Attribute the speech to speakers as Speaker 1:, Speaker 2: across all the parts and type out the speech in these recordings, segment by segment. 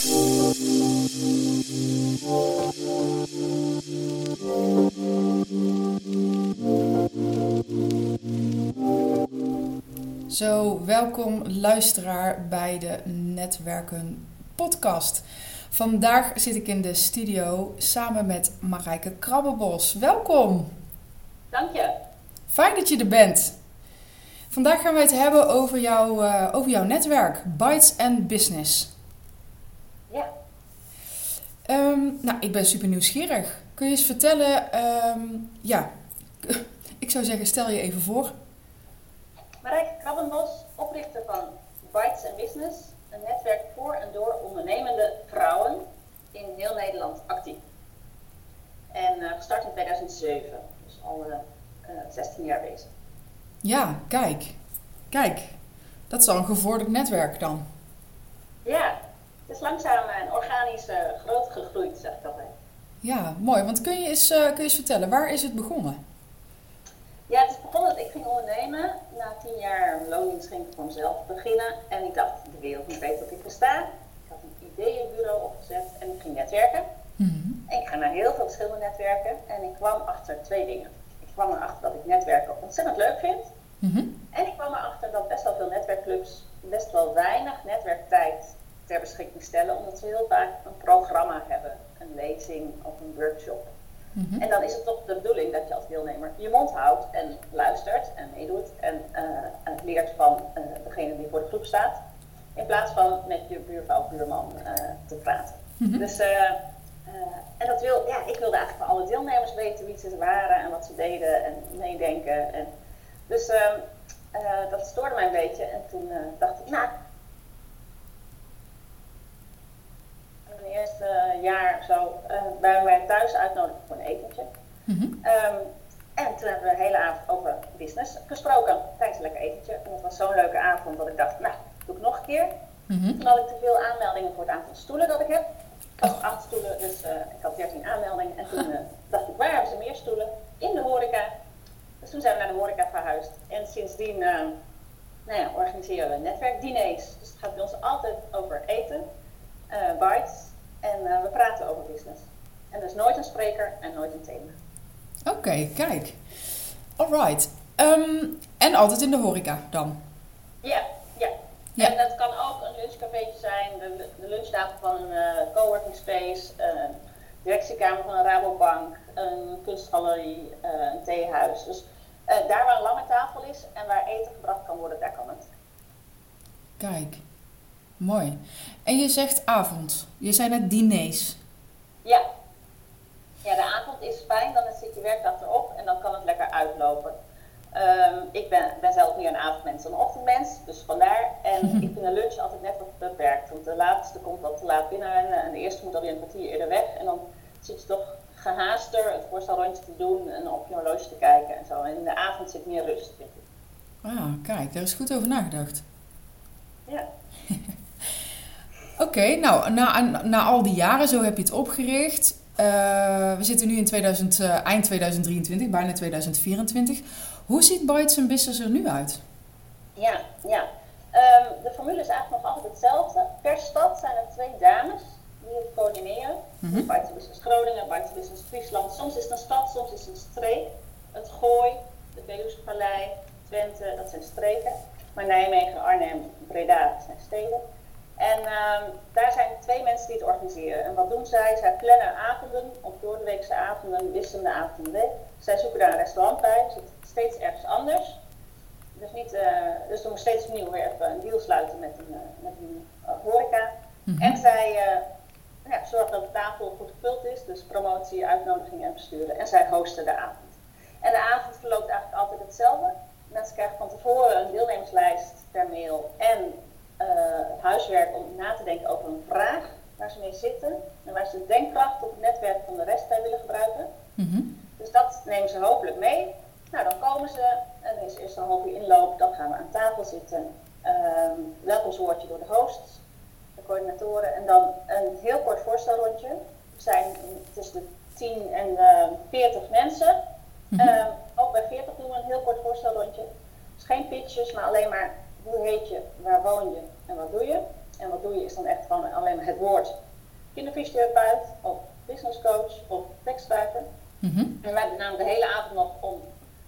Speaker 1: Zo, welkom luisteraar bij de Netwerken podcast. Vandaag zit ik in de studio samen met Marijke Krabbenbos. Welkom.
Speaker 2: Dank je.
Speaker 1: Fijn dat je er bent. Vandaag gaan we het hebben over, jou, uh, over jouw netwerk, Bytes and Business.
Speaker 2: Ja.
Speaker 1: Um, nou, ik ben super nieuwsgierig. Kun je eens vertellen, um, ja, ik zou zeggen, stel je even voor.
Speaker 2: Marijke Krabbenbos, oprichter van Bytes and Business, een netwerk voor en door ondernemende vrouwen in heel Nederland actief. En uh, gestart in 2007, dus al uh, uh, 16 jaar bezig.
Speaker 1: Ja, kijk. Kijk. Dat is al een gevorderd netwerk dan.
Speaker 2: Ja, het is langzaam en organisch uh, groot gegroeid, zeg ik altijd.
Speaker 1: Ja, mooi. Want kun je eens, uh, kun je eens vertellen, waar is het begonnen?
Speaker 2: Ja, het is begonnen dat ik ging ondernemen. Na tien jaar loondienst ging ik voor mezelf beginnen. En ik dacht, de wereld niet weet dat ik besta. Ik had een ideeënbureau opgezet en ik ging netwerken.
Speaker 1: Mm -hmm.
Speaker 2: En ik ga naar heel veel verschillende netwerken. En ik kwam achter twee dingen. Ik kwam erachter dat ik netwerken ontzettend leuk vind.
Speaker 1: Mm -hmm.
Speaker 2: En ik kwam erachter dat best wel veel netwerkclubs best wel weinig netwerktijd ter beschikking stellen. Omdat ze heel vaak een programma hebben. Een lezing of een workshop.
Speaker 1: Mm -hmm.
Speaker 2: En dan is het toch de bedoeling dat je als deelnemer je mond houdt en luistert en meedoet en, uh, en leert van uh, degene die voor de groep staat. In plaats van met je buurvrouw of buurman uh, te praten.
Speaker 1: Mm -hmm.
Speaker 2: Dus, en dat wil, ja, ik wilde eigenlijk van alle deelnemers weten wie ze waren en wat ze deden en meedenken. En, dus dat stoorde mij een beetje en toen dacht ik, nou, eerste jaar zo uh, bij mij thuis uitnodigen voor een etentje.
Speaker 1: Mm -hmm.
Speaker 2: um, en toen hebben we de hele avond over business gesproken tijdens een lekker etentje. En het was zo'n leuke avond dat ik dacht, nou, doe ik nog een keer.
Speaker 1: Mm -hmm.
Speaker 2: Toen had ik te veel aanmeldingen voor het aantal stoelen dat ik heb. Ik had acht stoelen, dus uh, ik had 13 aanmeldingen. En toen uh, dacht ik, waar hebben ze meer stoelen? In de horeca. Dus toen zijn we naar de horeca verhuisd. En sindsdien nou ja, organiseren we netwerkdiners. Dus het gaat bij ons altijd over eten, bites. En uh, we praten over business. En dus nooit een spreker en nooit een thema.
Speaker 1: Oké, okay, kijk. Alright. Um, en altijd in de horeca dan?
Speaker 2: Ja, ja.
Speaker 1: ja.
Speaker 2: En dat kan ook een lunchcafeetje zijn, de, de lunchtafel van een uh, coworking space, een directiekamer van een Rabobank, een kunstgalerie, uh, een theehuis. Dus daar waar een lange tafel is en waar eten gebracht kan worden, daar kan het.
Speaker 1: Kijk. Mooi. En je zegt avond. Je zei net diners.
Speaker 2: Ja. Ja, de avond is fijn, dan zit je werkdag erop en dan kan het lekker uitlopen. Um, ik ben, ben zelf meer een avondmens dan een ochtendmens, dus vandaar. En ik vind de lunch altijd net wat beperkt, want de laatste komt al te laat binnen en, en de eerste moet alweer een kwartier eerder weg. En dan zit je toch gehaaster het voorstelrondje te doen en op je horloge te kijken en zo. En in de avond zit meer rust, vind ik.
Speaker 1: Ah, kijk, daar is goed over nagedacht.
Speaker 2: Ja.
Speaker 1: Oké, okay, nou, na, na al die jaren, zo heb je het opgericht. Uh, we zitten nu in 2000, uh, eind 2023, bijna 2024. Hoe ziet Bytes Business er nu uit?
Speaker 2: Ja, ja. Um, de formule is eigenlijk nog altijd hetzelfde. Per stad zijn er twee dames die het coördineren.
Speaker 1: Mm -hmm.
Speaker 2: Business Groningen, Bytes Business Friesland. Soms is het een stad, soms is het een streek. Het Gooi, de Veluwe Vallei, Twente, dat zijn streken. Maar Nijmegen, Arnhem, Breda zijn steden. En um, daar zijn twee mensen die het organiseren. En wat doen zij? Zij plannen avonden, of doordeweekse avonden, wisselende avonden. Zij zoeken daar een restaurant bij, zit steeds ergens anders. Dus, niet, uh, dus er moet steeds opnieuw weer even een deal sluiten met een, uh, met een uh, horeca.
Speaker 1: Mm -hmm.
Speaker 2: En zij ja, zorgen dat de tafel goed gevuld is, dus promotie, uitnodiging en besturen. En zij hosten de avond. En de avond verloopt eigenlijk altijd hetzelfde. Mensen krijgen van tevoren een deelnemerslijst per mail en uh, huiswerk om na te denken over een vraag waar ze mee zitten en waar ze de denkkracht op het netwerk van de rest bij willen gebruiken.
Speaker 1: Mm -hmm.
Speaker 2: Dus dat nemen ze hopelijk mee. Nou, dan komen ze en is eerst een half uur inloop, dan gaan we aan tafel zitten. Um, welkomstwoordje door de hosts, de coördinatoren en dan een heel kort voorstelrondje. Er zijn tussen de 10 en uh, 40 mensen.
Speaker 1: Mm -hmm.
Speaker 2: um, ook bij 40 doen we een heel kort voorstelrondje. Dus geen pitches, maar alleen maar hoe heet je, waar woon je en wat doe je. En wat doe je is dan echt gewoon alleen maar het woord kinderfysiotherapeut of business coach of tekstschrijver.
Speaker 1: Mhm.
Speaker 2: En wij hebben namelijk de hele avond nog om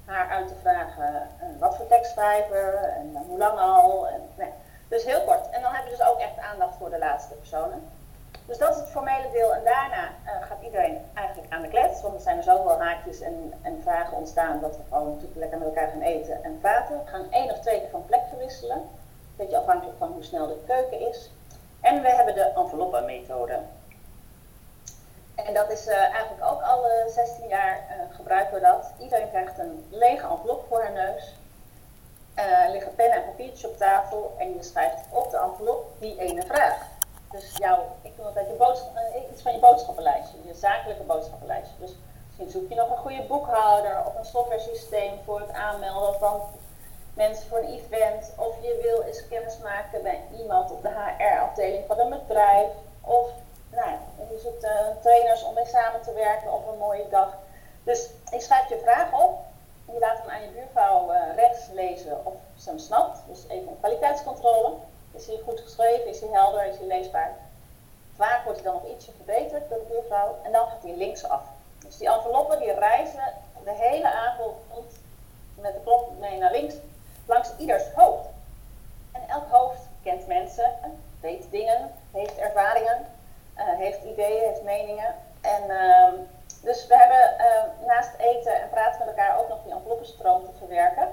Speaker 2: haar uit te vragen eh, wat voor tekstschrijver en eh, hoe lang al. En, nee. Dus heel kort. En dan hebben we dus ook echt aandacht voor de laatste personen. Dus dat is het formele deel. En daarna eh, gaat iedereen eigenlijk aan de klets. Want er zijn er zoveel haakjes en, en vragen ontstaan dat we gewoon natuurlijk lekker met elkaar gaan eten en praten. We gaan één of twee keer van plek verwisselen. Een beetje afhankelijk van hoe snel de keuken is. En we hebben de enveloppenmethode. En dat is uh, eigenlijk ook al uh, 16 jaar uh, gebruiken we dat. Iedereen krijgt een lege envelop voor haar neus. Liggen pennen en papiertjes op tafel en je schrijft op de envelop die ene vraag. Dus jouw, ik noem altijd je boodschap, iets van je boodschappenlijstje, je zakelijke boodschappenlijstje. Dus misschien zoek je nog een goede boekhouder of een software systeem voor het aanmelden van mensen voor een event. Of je wil eens kennis maken bij iemand op de HR-afdeling van een bedrijf. Of nou, je zoekt uh, trainers om mee samen te werken op een mooie dag. Dus je schrijft je vraag op. Je laat hem aan je buurvrouw uh, rechts lezen of ze hem snapt. Dus even een kwaliteitscontrole. Is hij goed geschreven? Is hij helder? Is hij leesbaar? Vaak wordt hij dan nog ietsje verbeterd door de buurvrouw. En dan gaat hij linksaf. Dus die enveloppen die reizen de hele avond met de klok mee naar links. Langs ieders hoofd. En elk hoofd kent mensen, weet dingen, heeft ervaringen. Uh, heeft ideeën, heeft meningen. En uh, dus we hebben uh, naast eten en praten met elkaar ook nog die enveloppenstroom te verwerken.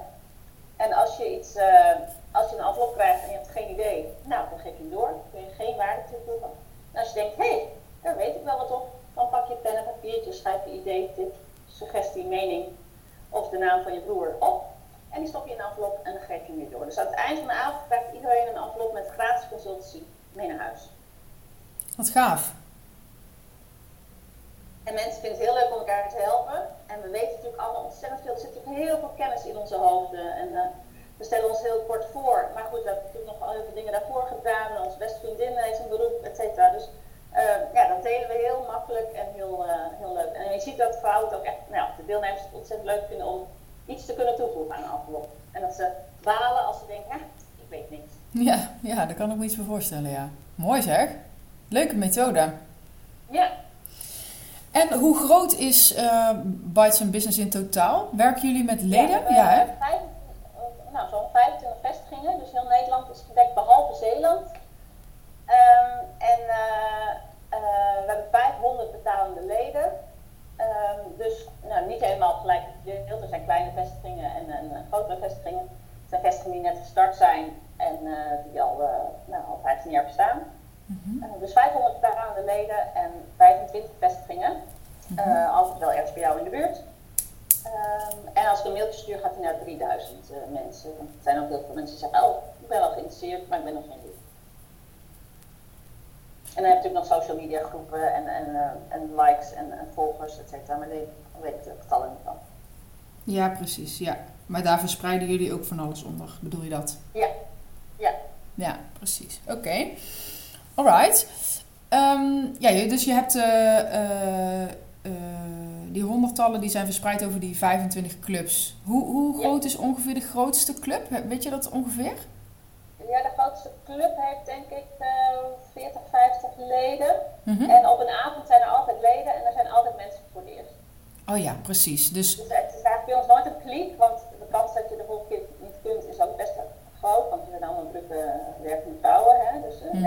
Speaker 2: En als je iets, eh, als je een envelop krijgt en je hebt geen idee, nou dan geef je hem door. Dan kun je geen waarde toevoegen. En als je denkt, hé, hey, daar weet ik wel wat op, dan pak je pen en papiertje, schrijf je idee, tip, suggestie, mening of de naam van je broer op. En die stop je in een envelop en dan geef je hem weer door. Dus aan het eind van de avond krijgt iedereen een envelop met gratis consultancy mee naar huis.
Speaker 1: Wat gaaf.
Speaker 2: En mensen vinden het heel leuk om elkaar te helpen. En we weten natuurlijk allemaal ontzettend veel. Er zit natuurlijk heel veel kennis in onze hoofden. En uh, we stellen ons heel kort voor. Maar goed, we hebben natuurlijk nog al heel veel dingen daarvoor gedaan. Onze beste vriendin heeft een beroep, et cetera. Dus uh, ja, dat delen we heel makkelijk en heel, uh, heel leuk. En je ziet dat vrouwen het ook echt, nou, de deelnemers het ontzettend leuk vinden om iets te kunnen toevoegen aan een envelop. En dat ze balen als ze denken, ik weet niks.
Speaker 1: Ja, ja, daar kan ik me iets voor voorstellen, ja. Mooi zeg. Leuke methode.
Speaker 2: Ja.
Speaker 1: En hoe groot is uh, Bites and Business in totaal? Werken jullie met leden?
Speaker 2: Ja,
Speaker 1: ja hè?
Speaker 2: Vijf, nou, zo'n 25 vestigingen. Dus heel Nederland is gedekt behalve Zeeland. Um, en uh, uh, we hebben 500 betalende leden. Um, dus nou, niet helemaal gelijk verdeeld. Er zijn kleine vestigingen en, en grotere vestigingen. Er zijn vestigingen die net gestart zijn en die al, nou, al 15 jaar bestaan. Uh, dus 500 betalende leden en 25 vestigingen. Uh,
Speaker 1: Mm-hmm.
Speaker 2: altijd wel ergens bij jou in de buurt. Um, en als ik een mailtje stuur, gaat hij naar 3000 uh, mensen. Er zijn ook heel veel mensen die zeggen: Oh, ik ben wel geïnteresseerd, maar ik ben nog geen lid. En dan heb je natuurlijk nog social media groepen en, en, uh, en likes en, en, volgers, et cetera. Maar daar weet ik de getallen niet van.
Speaker 1: Ja, precies. Ja. Maar daar verspreiden jullie ook van alles onder, bedoel je dat?
Speaker 2: Ja. Ja.
Speaker 1: Ja, precies. Oké. Okay. Alright. Um, ja, dus je hebt uh, uh, die honderdtallen die zijn verspreid over die 25 clubs. Hoe, hoe groot ja. is ongeveer de grootste club? Weet je dat ongeveer?
Speaker 2: Ja, de grootste club heeft denk ik 40, 50 leden. Mm-hmm. En op een avond zijn er altijd leden en er zijn altijd mensen voor het eerst.
Speaker 1: Oh ja, precies. Dus,
Speaker 2: dus het is eigenlijk bij ons nooit een kliek, want de kans dat je de volgende keer niet kunt is ook best groot. Want we zijn allemaal drukke werkende vrouwen. Hè? Dus uh.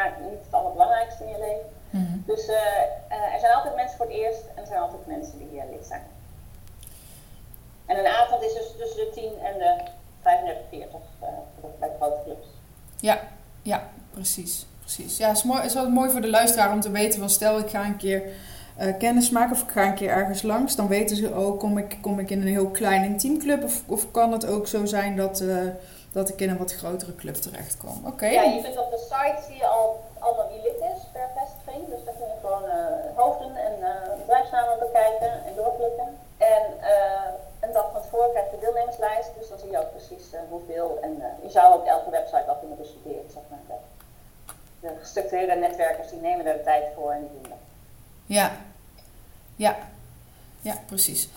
Speaker 2: Vaak niet het allerbelangrijkste in je leven. Dus uh, uh, er zijn altijd mensen voor het eerst en er zijn altijd mensen die hier lid zijn. En een avond is dus tussen de 10 en de 35, 40 uh, bij grote clubs.
Speaker 1: Ja, ja, precies. precies. Ja, het is, mooi, het is wel mooi voor de luisteraar om te weten van stel ik ga een keer uh, kennis maken of ik ga een keer ergens langs, dan weten ze ook, kom ik, kom ik in een heel klein intiemclub of, of kan het ook zo zijn dat, uh, dat ik in een wat grotere club terechtkom? Oké. Okay.
Speaker 2: Ja, je kunt op de site zie je al allemaal wie lid is per vestiging, dus dan kun je gewoon uh, hoofden en bedrijfsnamen bekijken en doorklikken. En krijg je de deelnemerslijst, dus dan zie je ook precies hoeveel. En je zou ook elke website wel kunnen bestuderen, zeg maar. De, de gestructureerde netwerkers die nemen er de tijd voor en die doen dat.
Speaker 1: Ja, ja, ja, precies.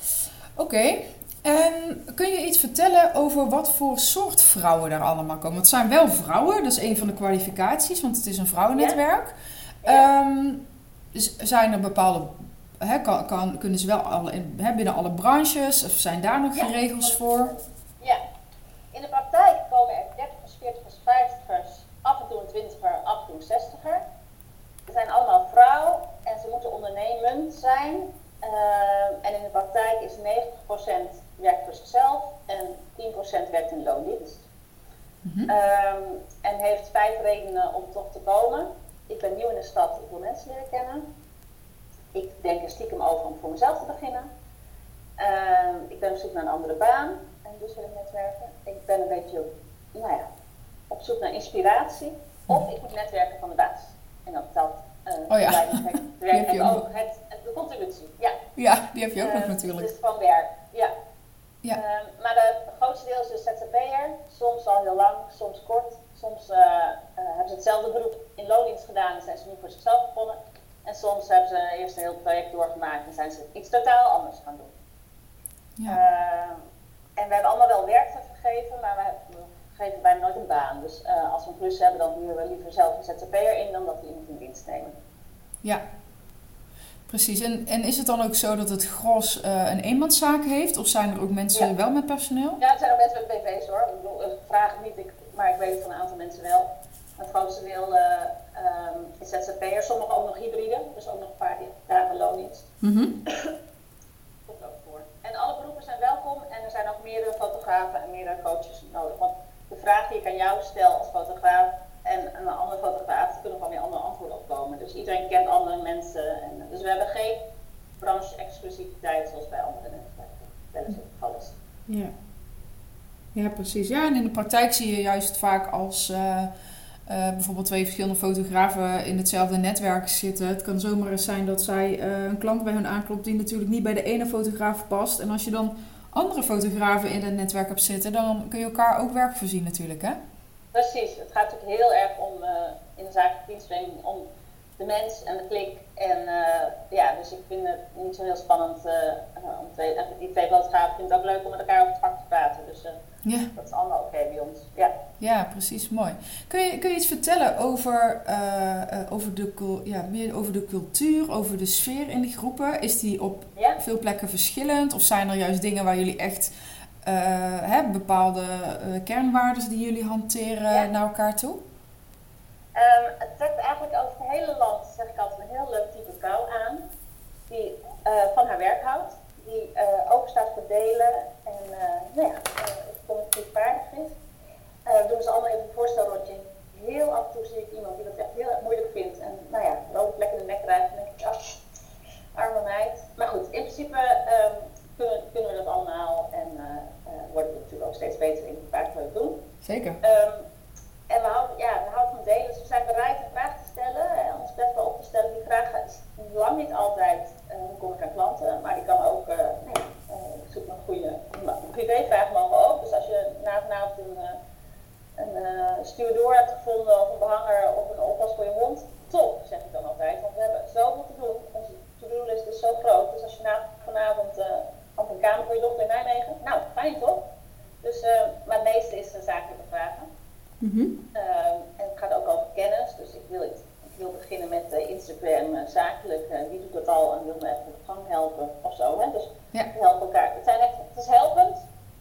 Speaker 1: Oké, okay. En kun je iets vertellen over wat voor soort vrouwen daar allemaal komen? Want het zijn wel vrouwen, dat is een van de kwalificaties, want het is een vrouwennetwerk.
Speaker 2: Ja.
Speaker 1: Z- zijn er bepaalde, hè, kan, kan, kunnen ze wel alle, binnen alle branches, of zijn daar nog
Speaker 2: Ja.
Speaker 1: regels voor?
Speaker 2: Ja, in de praktijk komen er 30ers, 40ers, 50ers, af en toe een 20er, af en toe een 60er. Ze zijn allemaal vrouw en ze moeten ondernemend zijn. Ehm, en in de praktijk is 90% werkt voor zichzelf en 10% werkt in loondienst.
Speaker 1: Mhm.
Speaker 2: Ehm, en heeft vijf redenen om toch te komen. Ik ben nieuw in de stad, ik wil mensen leren kennen. Ik denk er stiekem over om voor mezelf te beginnen. Ehm, ik ben op zoek naar een andere baan en dus wil ik netwerken. Ik ben een beetje op, nou ja, op zoek naar inspiratie. Of ik moet netwerken van de baas. En dat telt uh,
Speaker 1: Oh ja.
Speaker 2: werk
Speaker 1: ook
Speaker 2: ook. Het, het, de contributie, ja.
Speaker 1: Ja, die heb je ook nog
Speaker 2: Eh,
Speaker 1: natuurlijk.
Speaker 2: Dus van werk, ja.
Speaker 1: Ja.
Speaker 2: Ehm, maar de grootste deel is dus ZZP'er. Soms al heel lang, soms kort. Soms eh, eh, hebben ze hetzelfde beroep in loondienst gedaan en zijn ze nu voor zichzelf begonnen. En soms hebben ze eerst een heel traject doorgemaakt en zijn ze iets totaal anders gaan doen.
Speaker 1: Ja.
Speaker 2: Ehm, en we hebben allemaal wel werk te vergeven, maar we, geven bijna nooit een baan. Dus eh, als we een klus hebben, dan huren we liever zelf een ZZP'er in dan dat we iemand in dienst nemen.
Speaker 1: Ja, precies. En, en is het dan ook zo dat het gros eh, een eenmanszaak heeft? Of zijn er ook mensen
Speaker 2: Ja.
Speaker 1: wel met personeel?
Speaker 2: Ja, het zijn ook mensen met BV's hoor. Ik bedoel, ik vraag het niet, ik, maar ik weet het van een aantal mensen wel. Het grootste deel eh, ehm, is ZZP'er, sommigen ook nog hybride, dus ook nog een paar dagen loondienst.
Speaker 1: Mhm.
Speaker 2: Komt ook voor. En alle beroepen zijn welkom en er zijn ook meerdere fotografen en meerdere coaches nodig. Want de vraag die ik aan jou stel als fotograaf en een andere fotograaf, er kunnen gewoon weer andere antwoorden op komen. Dus iedereen kent andere mensen. En, dus we hebben geen branche-exclusiviteit zoals bij andere netwerken wel eens het geval is.
Speaker 1: Ja. ja, precies. Ja, en in de praktijk zie je juist vaak als eh, eh, bijvoorbeeld twee verschillende fotografen in hetzelfde netwerk zitten. Het kan zomaar eens zijn dat zij eh, een klant bij hun aanklopt die natuurlijk niet bij de ene fotograaf past. En als je dan andere fotografen in het netwerk hebt zitten, dan kun je elkaar ook werk voorzien natuurlijk, hè?
Speaker 2: Precies, het gaat natuurlijk heel erg om eh, in de zakelijke dienstverlening om de mens en de klik. En ja, dus ik vind het niet zo heel spannend om twee, die twee fotografen vind het ook leuk om met elkaar over het vak te praten. Dus
Speaker 1: Ja.
Speaker 2: dat is allemaal oké bij ons. Ja.
Speaker 1: Ja, precies, mooi. Kun je, kun je iets vertellen over, eh, eh, over, de, ja, meer over de cultuur, over de sfeer in de groepen? Is die op
Speaker 2: ja?
Speaker 1: veel plekken verschillend? Of zijn er juist dingen waar jullie echt eh, hè, bepaalde kernwaarden die jullie hanteren
Speaker 2: Ja.
Speaker 1: naar elkaar toe?
Speaker 2: Ehm, het trekt eigenlijk over het hele land, zeg ik altijd, een heel leuk type vrouw aan. Die van haar werk houdt. Die open staat voor delen. En nou ja, uh, is. Eh, we doen ze allemaal even een voorstelrondje. Heel af en toe zie ik iemand die dat echt heel erg moeilijk vindt. En nou ja, plek in de nek krijgt. En denk ik, ach, arme meid. Maar goed, in principe ehm, kunnen, kunnen we dat allemaal. En eh eh, worden we natuurlijk ook steeds beter in wat we doen.
Speaker 1: Zeker.
Speaker 2: Ehm, en we houden, ja, we houden van delen, dus we zijn bereid een vraag te stellen, hè, ons kwetsbaar op te stellen. Die vraag is lang niet altijd eh, hoe kom ik aan klanten, maar die kan ook, eh nee, eh, ik zoek naar een goede privévraag mogen ook. Dus als je na vanavond een, eh, een eh, stuurdoor hebt gevonden of een behanger of een oppas voor je hond, top, zeg ik dan altijd. Want we hebben zoveel te doen, onze to-do-list is zo groot. Dus als je na vanavond eh, op een kamer voor je dochter in Nijmegen, nou, fijn toch? Dus, eh, maar het meeste is een zakelijke vragen.
Speaker 1: Mhm.
Speaker 2: Ehm, en het gaat ook over kennis, dus ik wil, het, ik wil beginnen met eh, Instagram eh, zakelijk. eh, wie doet dat al en wil me even op gang helpen of zo. Hè? Dus
Speaker 1: Ja.
Speaker 2: we helpen elkaar. Het, zijn echt, het is helpend,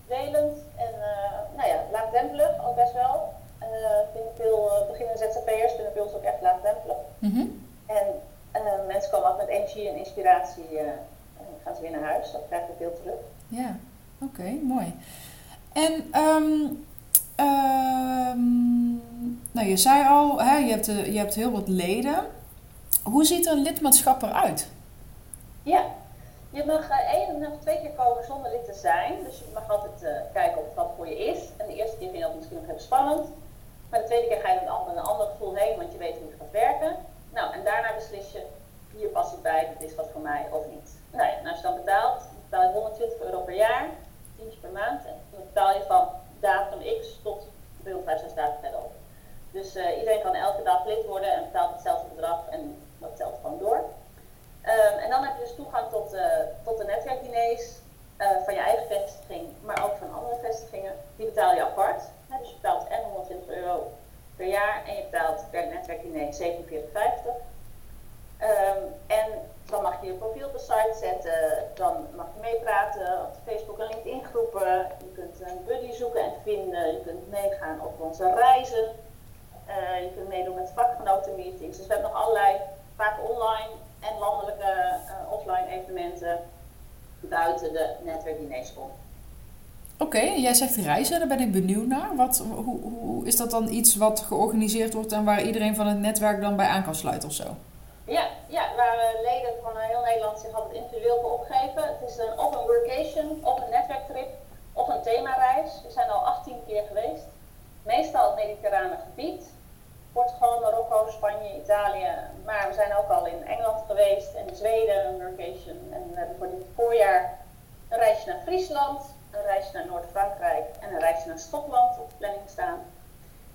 Speaker 2: delend en eh, nou ja, laagdrempelig ook best wel. Eh, vinden veel uh, beginnende ZZP'ers vinden bij ons ook echt laagdrempelig.
Speaker 1: Mhm.
Speaker 2: En eh, mensen komen altijd met energie en inspiratie eh, en dan gaan ze weer naar huis. Dat krijg ik veel terug.
Speaker 1: Ja, oké, mooi. En ehm, ehm, nou, je zei al, hè, je, hebt, eh, je hebt heel wat leden. Hoe ziet een lidmaatschap eruit?
Speaker 2: Ja, je mag eh, één of twee keer komen zonder lid te zijn. Dus je mag altijd eh, kijken of wat voor je is. En de eerste keer vind je dat misschien nog even spannend. Maar de tweede keer ga je met een ander, een ander gevoel heen, want je weet hoe het gaat werken. Nou, en daarna beslis je, hier past het bij, dit is wat voor mij of niet. Nou ja, en als je dan betaalt, dan betaal je 120 euro per jaar, tientje per maand. En dan betaal je van datum X tot 365 dagen verderop. Dus eh, iedereen kan elke dag lid worden en betaalt hetzelfde bedrag en dat telt gewoon door. Um, en dan heb je dus toegang tot, uh, tot de netwerkdiners uh, van je eigen vestiging diner 4750. Um, en dan mag je je profiel op de site zetten, dan mag je meepraten op de Facebook en LinkedIn groepen. Je kunt een buddy zoeken en vinden, je kunt meegaan op onze reizen. Uh, je kunt meedoen met vakgenotenmeetings. Dus we hebben nog allerlei, vaak online en landelijke uh, offline evenementen buiten de netwerkdiners om.
Speaker 1: Oké, jij zegt reizen, daar ben ik benieuwd naar. Wat, hoe, hoe, is dat dan iets wat georganiseerd wordt en waar iedereen van het netwerk dan bij aan kan sluiten of zo?
Speaker 2: Ja, ja waar leden van heel Nederland zich altijd individueel voor opgeven. Het is een, of een workation, of een netwerktrip, of een themareis. We zijn al 18 keer geweest. Meestal het mediterrane gebied. Portugal, Marokko, Spanje, Italië. Maar we zijn ook al in Engeland geweest en Zweden een workation. En we hebben voor dit voorjaar een reisje naar Friesland, een reisje naar Noord-Frankrijk en een reisje naar Schotland op planning staan.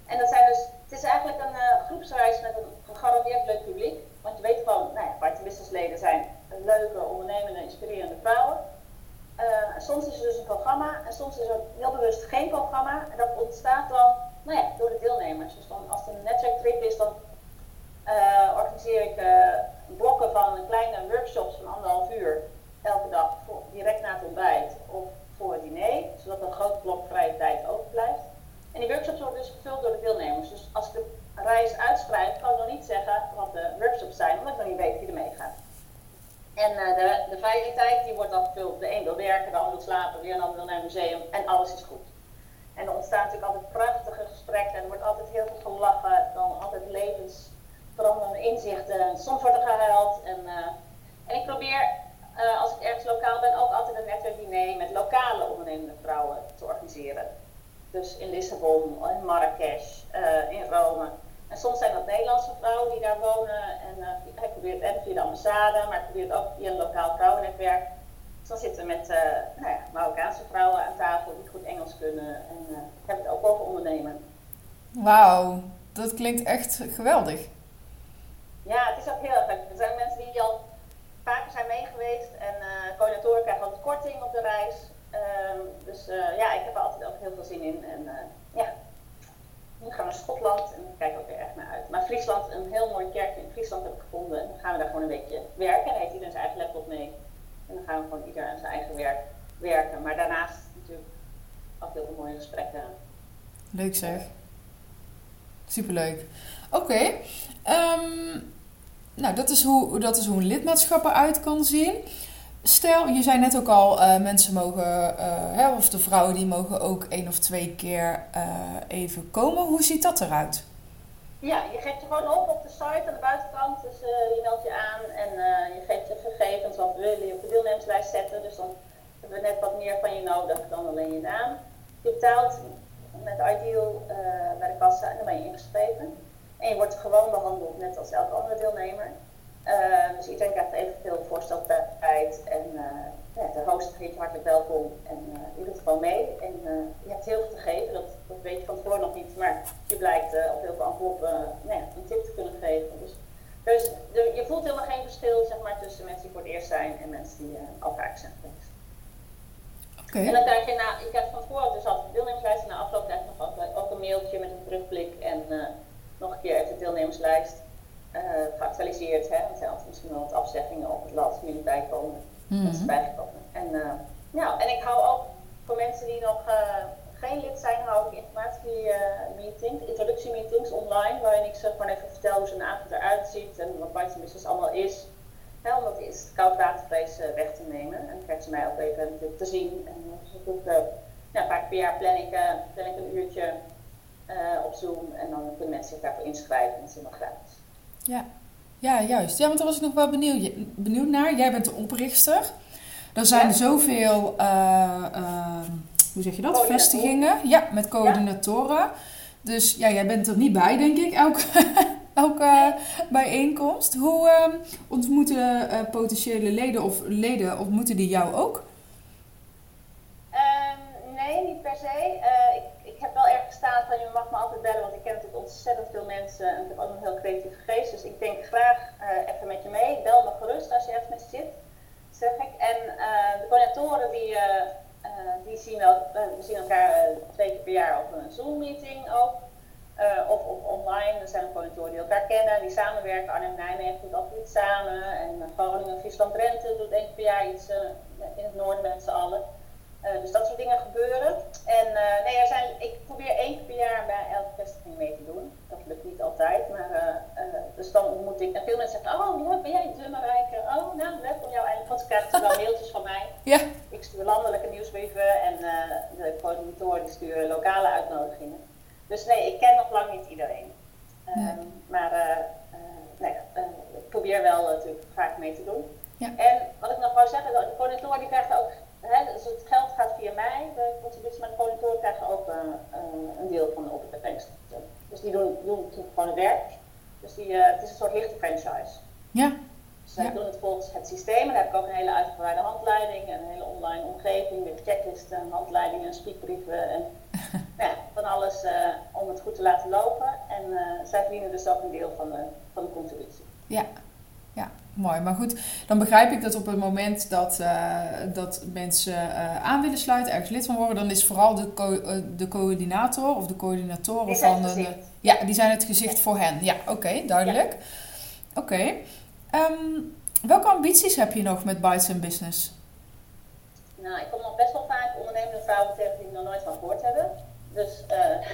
Speaker 2: En dat zijn dus, het is eigenlijk een uh, groepsreis met een gegarandeerd leuk publiek. Want je weet gewoon, nou ja, Party Businessleden zijn leuke, ondernemende, inspirerende vrouwen. Uh, soms is er dus een programma en soms is er heel bewust geen programma. En dat ontstaat dan nou ja, door de deelnemers. Dus dan, als het een netwerktrip is, dan uh, organiseer ik blokken van kleine workshops van anderhalf uur elke dag voor, direct na het ontbijt of voor het diner, zodat er een groot blok vrije tijd overblijft. En die workshops worden dus gevuld door de deelnemers. Dus als ik de reis uitschrijf, kan ik nog niet zeggen wat de workshops zijn, omdat ik nog niet weet wie er meegaat. En uh, de, de vrije tijd die wordt dan gevuld. De een wil werken, de ander wil slapen, weer een ander wil naar een museum en alles is goed. En er ontstaan natuurlijk altijd prachtige gesprekken en er wordt altijd heel veel gelachen, dan altijd levensveranderende inzichten. Soms wordt er gehuild. En, uh, en ik probeer uh, als ik ergens lokaal ben, ook altijd een netwerkdiner met lokale ondernemende vrouwen te organiseren. Dus in Lissabon, in Marrakesh, uh, in Rome. En soms zijn dat Nederlandse vrouwen die daar wonen. En uh, hij probeert het via de ambassade, maar hij probeert ook via een lokaal vrouwennetwerk. Dus dan zitten we met nou ja, Marokkaanse vrouwen aan tafel die goed Engels kunnen. En hebben het ook over ondernemen.
Speaker 1: Wauw, dat klinkt echt geweldig.
Speaker 2: Ja, het is ook heel erg leuk. Er zijn mensen die al vaker zijn mee en uh, coördinatoren krijgen altijd korting op de reis. Um, dus uh, ja, ik heb er altijd ook heel veel zin in. En uh, ja, nu gaan we naar Schotland en daar kijk ook weer echt naar uit. Maar Friesland, een heel mooi kerkje in Friesland heb ik gevonden. En gaan we daar gewoon een weekje werken. Dan heeft iedereen zijn eigen laptop mee. En dan gaan we gewoon ieder aan zijn eigen werk werken. Maar daarnaast natuurlijk ook heel veel mooie gesprekken.
Speaker 1: Leuk zeg. Superleuk. Oké. Um, nou, dat is, hoe, dat is hoe een lidmaatschap eruit kan zien. Stel, je zei net ook al, uh, mensen mogen, hè, of de vrouwen die mogen ook één of twee keer uh, even komen. Hoe ziet dat eruit?
Speaker 2: Ja, je geeft je gewoon op op de site aan de buitenkant. Dus je meldt je aan en je geeft je gegevens wat we willen je op de deelnemerslijst zetten. Dus dan hebben we net wat meer van je nodig dan alleen je naam. Je betaalt met Ideal bij de kassa en dan ben je ingeschreven. En je wordt gewoon behandeld net als elke andere deelnemer. Uh, dus iedereen krijgt evenveel voorsteltijd en uh, ja, de host je hartelijk welkom en uh, je doet gewoon mee. En je hebt heel veel te geven, dat, dat weet je van tevoren nog niet, maar je blijkt op heel veel enveloppen nou ja, een tip te kunnen geven. Dus, dus de, je voelt helemaal geen verschil zeg maar, tussen mensen die voor het eerst zijn en mensen die al vaak zijn geweest. Okay. En dan krijg je, na, je krijgt van tevoren dus altijd deelnemerslijst en na afloop krijg je nog ook een mailtje met een terugblik en nog een keer uit de deelnemerslijst uh, geactualiseerd. Hè? Want er zijn misschien wel wat afzeggingen op het laatste minute bijkomen. Mm -hmm. Dat is bijgekomen. En, uh, ja, en ik hou ook voor mensen die nog uh, geen lid zijn, hou ik informatiemeetings, introductiemeetings online, waarin ik ze gewoon even vertel hoe zo'n avond eruit ziet en wat Python Business allemaal is. Ja, om dat is het weg te nemen. En dan krijgt ze mij ook even te zien. En dus ik ja, vaak per jaar plan ik, plan ik een uurtje uh, op Zoom. En dan kunnen mensen zich daarvoor inschrijven. En dat is helemaal gratis.
Speaker 1: Ja. ja, juist. Ja, want daar was ik nog wel benieuwd, benieuwd naar. Jij bent de oprichter. Er zijn ja. zoveel, uh, uh, hoe zeg je dat, vestigingen. Ja, met coördinatoren. Ja. Dus ja, jij bent er niet bij, denk ik, elke, elke bijeenkomst. Hoe uh, ontmoeten potentiële leden of leden, ontmoeten die jou ook?
Speaker 2: Je mag me altijd bellen, want ik ken natuurlijk ontzettend veel mensen en ik heb ook een heel creatieve geest. Dus ik denk graag uh, even met je mee. Bel me gerust als je ergens met zit, zeg ik. En uh, de coördinatoren die, uh, die zien, zien elkaar twee keer per jaar op een Zoom-meeting ook. Of, online, er zijn coördinatoren die elkaar kennen, die samenwerken. Arnhem-Nijmegen doet altijd iets samen. En Groningen, Friesland, Drenthe doet één keer per jaar iets in het noorden met z'n allen. Uh, dus dat soort dingen gebeuren. En uh, nee, er zijn, ik probeer één keer per jaar bij elke vestiging mee te doen. Dat lukt niet altijd, maar uh, dus dan ontmoet ik. En veel mensen zeggen, oh leuk, ben jij de Marijke? Oh, nou leuk om jou eindelijk, want ze krijgen wel mailtjes van mij.
Speaker 1: Ja.
Speaker 2: Ik stuur landelijke nieuwsbrieven en de coördinator die stuurt lokale uitnodigingen. Dus nee, ik ken nog lang niet iedereen. Nee. Um, maar nee, ik probeer wel natuurlijk vaak mee te doen.
Speaker 1: Ja.
Speaker 2: En wat ik nog wou zeggen, de coördinator die krijgt ook dus het geld gaat via mij, de contributie, maar de coördinatoren krijgen ook uh, een deel van de opbrengst. Dus die doen, doen gewoon het werk. Dus die, uh, het is een soort lichte franchise.
Speaker 1: Ja.
Speaker 2: Dus zij ja. doen het volgens het systeem. En daar heb ik ook een hele uitgebreide handleiding en een hele online omgeving met checklisten, handleidingen, speakbrieven en ja, van alles uh, om het goed te laten lopen. En zij verdienen dus ook een deel van de, van de contributie.
Speaker 1: Ja, mooi. Maar goed, dan begrijp ik dat op het moment dat, uh, dat mensen uh, aan willen sluiten, ergens lid van worden, dan is vooral de, co uh, de coördinator of de coördinatoren van de. Ja, die zijn het gezicht ja. voor hen. Ja, oké, okay, duidelijk. Ja. Oké. Okay. Um, welke ambities heb je nog met Bites and Business?
Speaker 2: Nou, ik kom nog best wel vaak ondernemende vrouwen tegen die nog nooit van gehoord hebben. Dus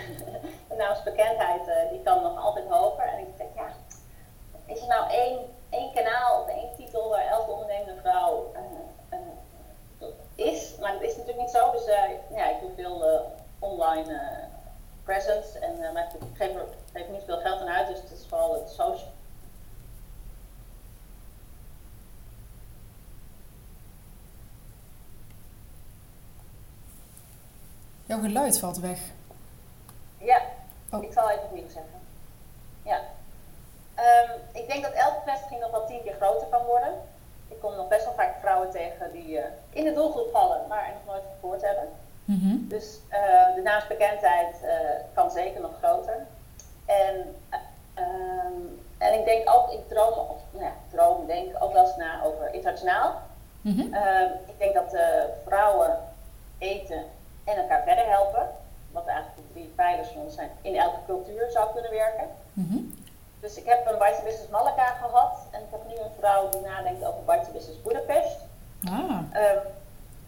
Speaker 2: de naamsbekendheid die kan nog altijd hoger. En ik denk, ja, is er nou één één kanaal of één titel waar elke ondernemende vrouw uh, uh, is. Maar dat is natuurlijk niet zo. Dus uh, ja, ik doe veel online presence. En, maar ik geef, geef niet veel geld aan uit. Dus het is vooral het social.
Speaker 1: Jouw geluid valt weg.
Speaker 2: Ja, oh. ik zal even opnieuw zeggen. Ja. Um, ik denk dat elke vestiging nog wel tien keer groter kan worden. Ik kom nog best wel vaak vrouwen tegen die uh, in de doelgroep vallen, maar er nog nooit gehoord hebben.
Speaker 1: Mm -hmm.
Speaker 2: Dus uh, de naamsbekendheid uh, kan zeker nog groter. En, um, en ik denk ook, ik droom, of nou ja, droom, denk ook wel eens na over internationaal.
Speaker 1: Mm -hmm.
Speaker 2: ik denk dat vrouwen eten en elkaar verder helpen, wat eigenlijk de drie pijlers van ons zijn, in elke cultuur zou kunnen werken.
Speaker 1: Mm -hmm.
Speaker 2: Dus ik heb een Bites Business Malaga gehad en ik heb nu een vrouw die nadenkt over Bites Business Budapest.
Speaker 1: Ah.
Speaker 2: Um,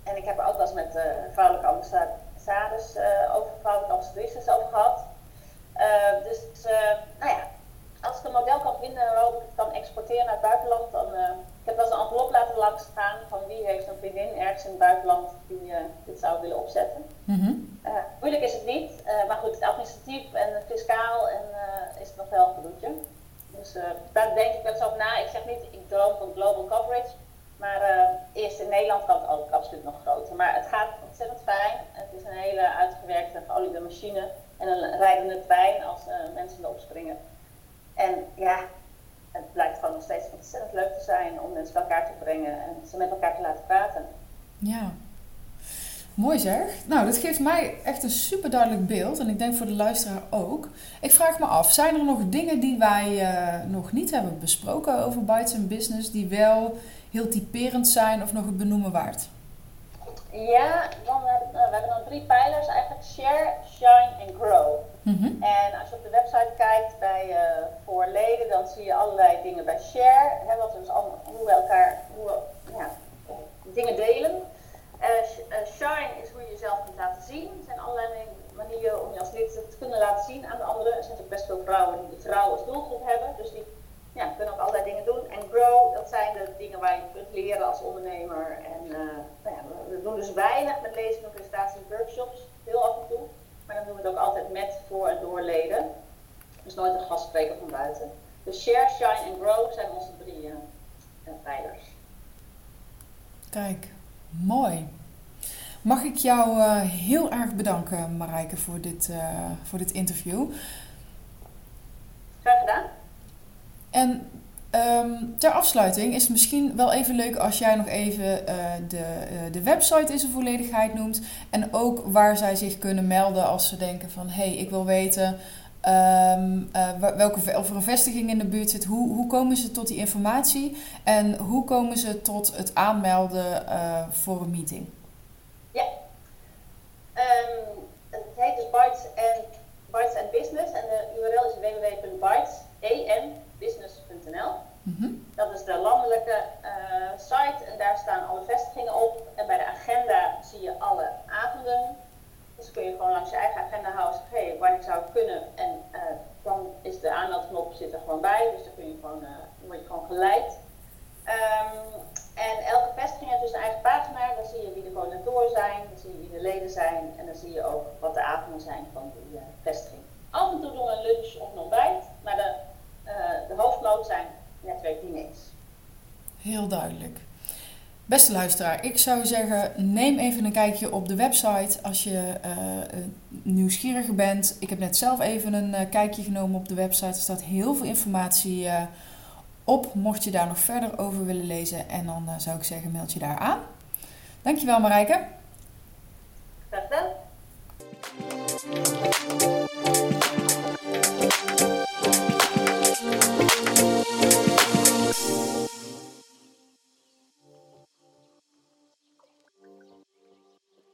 Speaker 2: en ik heb er ook wel eens met uh, vrouwelijke ambassades, uh, over vrouwelijke ambassadrices over gehad. Uh, dus nou ja, als ik een model kan vinden waarop ik kan exporteren naar het buitenland, dan. Ik heb wel eens een envelop laten langs gaan van wie heeft een vriendin ergens in het buitenland die dit zou willen opzetten.
Speaker 1: Mm -hmm.
Speaker 2: moeilijk is het niet, maar goed, administratief en fiscaal en, is het nog wel een gedoetje. Dus daar denk ik wel eens over na. Ik zeg niet, ik droom van global coverage. Maar eerst in Nederland kan het ook absoluut nog groter. Maar het gaat ontzettend fijn. Het is een hele uitgewerkte, geoliede machine. En een rijdende trein als mensen erop springen. En ja, het blijkt gewoon nog steeds ontzettend leuk te zijn om mensen bij elkaar te brengen en ze met elkaar te laten praten.
Speaker 1: Ja, Mooi zeg. Nou, dat geeft mij echt een super duidelijk beeld. En ik denk voor de luisteraar ook. Ik vraag me af, zijn er nog dingen die wij uh, nog niet hebben besproken over Bites and Business, die wel heel typerend zijn of nog het benoemen waard?
Speaker 2: Ja, dan hebben, we hebben dan drie pijlers eigenlijk. Share, shine en grow.
Speaker 1: -hmm.
Speaker 2: En als je op de website kijkt bij uh, voor leden, dan zie je allerlei dingen bij share. Wat dus allemaal, hoe we elkaar hoe ja, dingen delen. Uh, shine is hoe je jezelf kunt laten zien. Er zijn allerlei manieren om je als lid te kunnen laten zien aan de anderen. Er zijn ook best veel vrouwen die de vrouw als doelgroep hebben. Dus die ja, kunnen ook allerlei dingen doen. En grow, dat zijn de dingen waar je kunt leren als ondernemer. En nou ja, we, doen dus weinig met lezingen, presentaties, workshops. Heel af en toe. Maar dan doen we het ook altijd met, voor en door leden. Dus nooit een gastspreker van buiten. Dus share, shine en grow zijn onze drie uh, pijlers.
Speaker 1: Kijk, Mooi. Mag ik jou uh, heel erg bedanken, Marijke, voor dit, uh, voor dit interview.
Speaker 2: Graag gedaan.
Speaker 1: En um, ter afsluiting is het misschien wel even leuk als jij nog even uh, de, de website in zijn volledigheid noemt. En ook waar zij zich kunnen melden als ze denken van... hé, hey, ik wil weten um, welke, of er een vestiging in de buurt zit. Hoe, hoe komen ze tot die informatie? En hoe komen ze tot het aanmelden voor een meeting?
Speaker 2: Ja, um, het heet dus and, and Business. En de Mhm. Dat is de landelijke site en daar staan alle vestigingen op. En bij de agenda zie je alle avonden. Dus kun je gewoon langs je eigen agenda houden. Hé, hey, wanneer zou ik kunnen? En dan is de aanmeldknop zit er gewoon bij. Dus dan kun je gewoon, word je gewoon geleid. Um, en elke vestiging heeft dus een eigen pagina. Daar zie je wie de coördinatoren zijn, dan zie je wie de leden zijn en dan zie je ook wat de avonden zijn van die uh, vestiging. Af en toe doen we een lunch of een ontbijt, maar de, uh, de hoofdmoot zijn netwerkdiners.
Speaker 1: Heel duidelijk. Beste luisteraar, ik zou zeggen, neem even een kijkje op de website als je uh, nieuwsgierig bent. Ik heb net zelf even een kijkje genomen op de website. Er staat heel veel informatie op, mocht je daar nog verder over willen lezen. En dan zou ik zeggen, meld je daar aan. Dankjewel Marijke.
Speaker 2: Graag gedaan.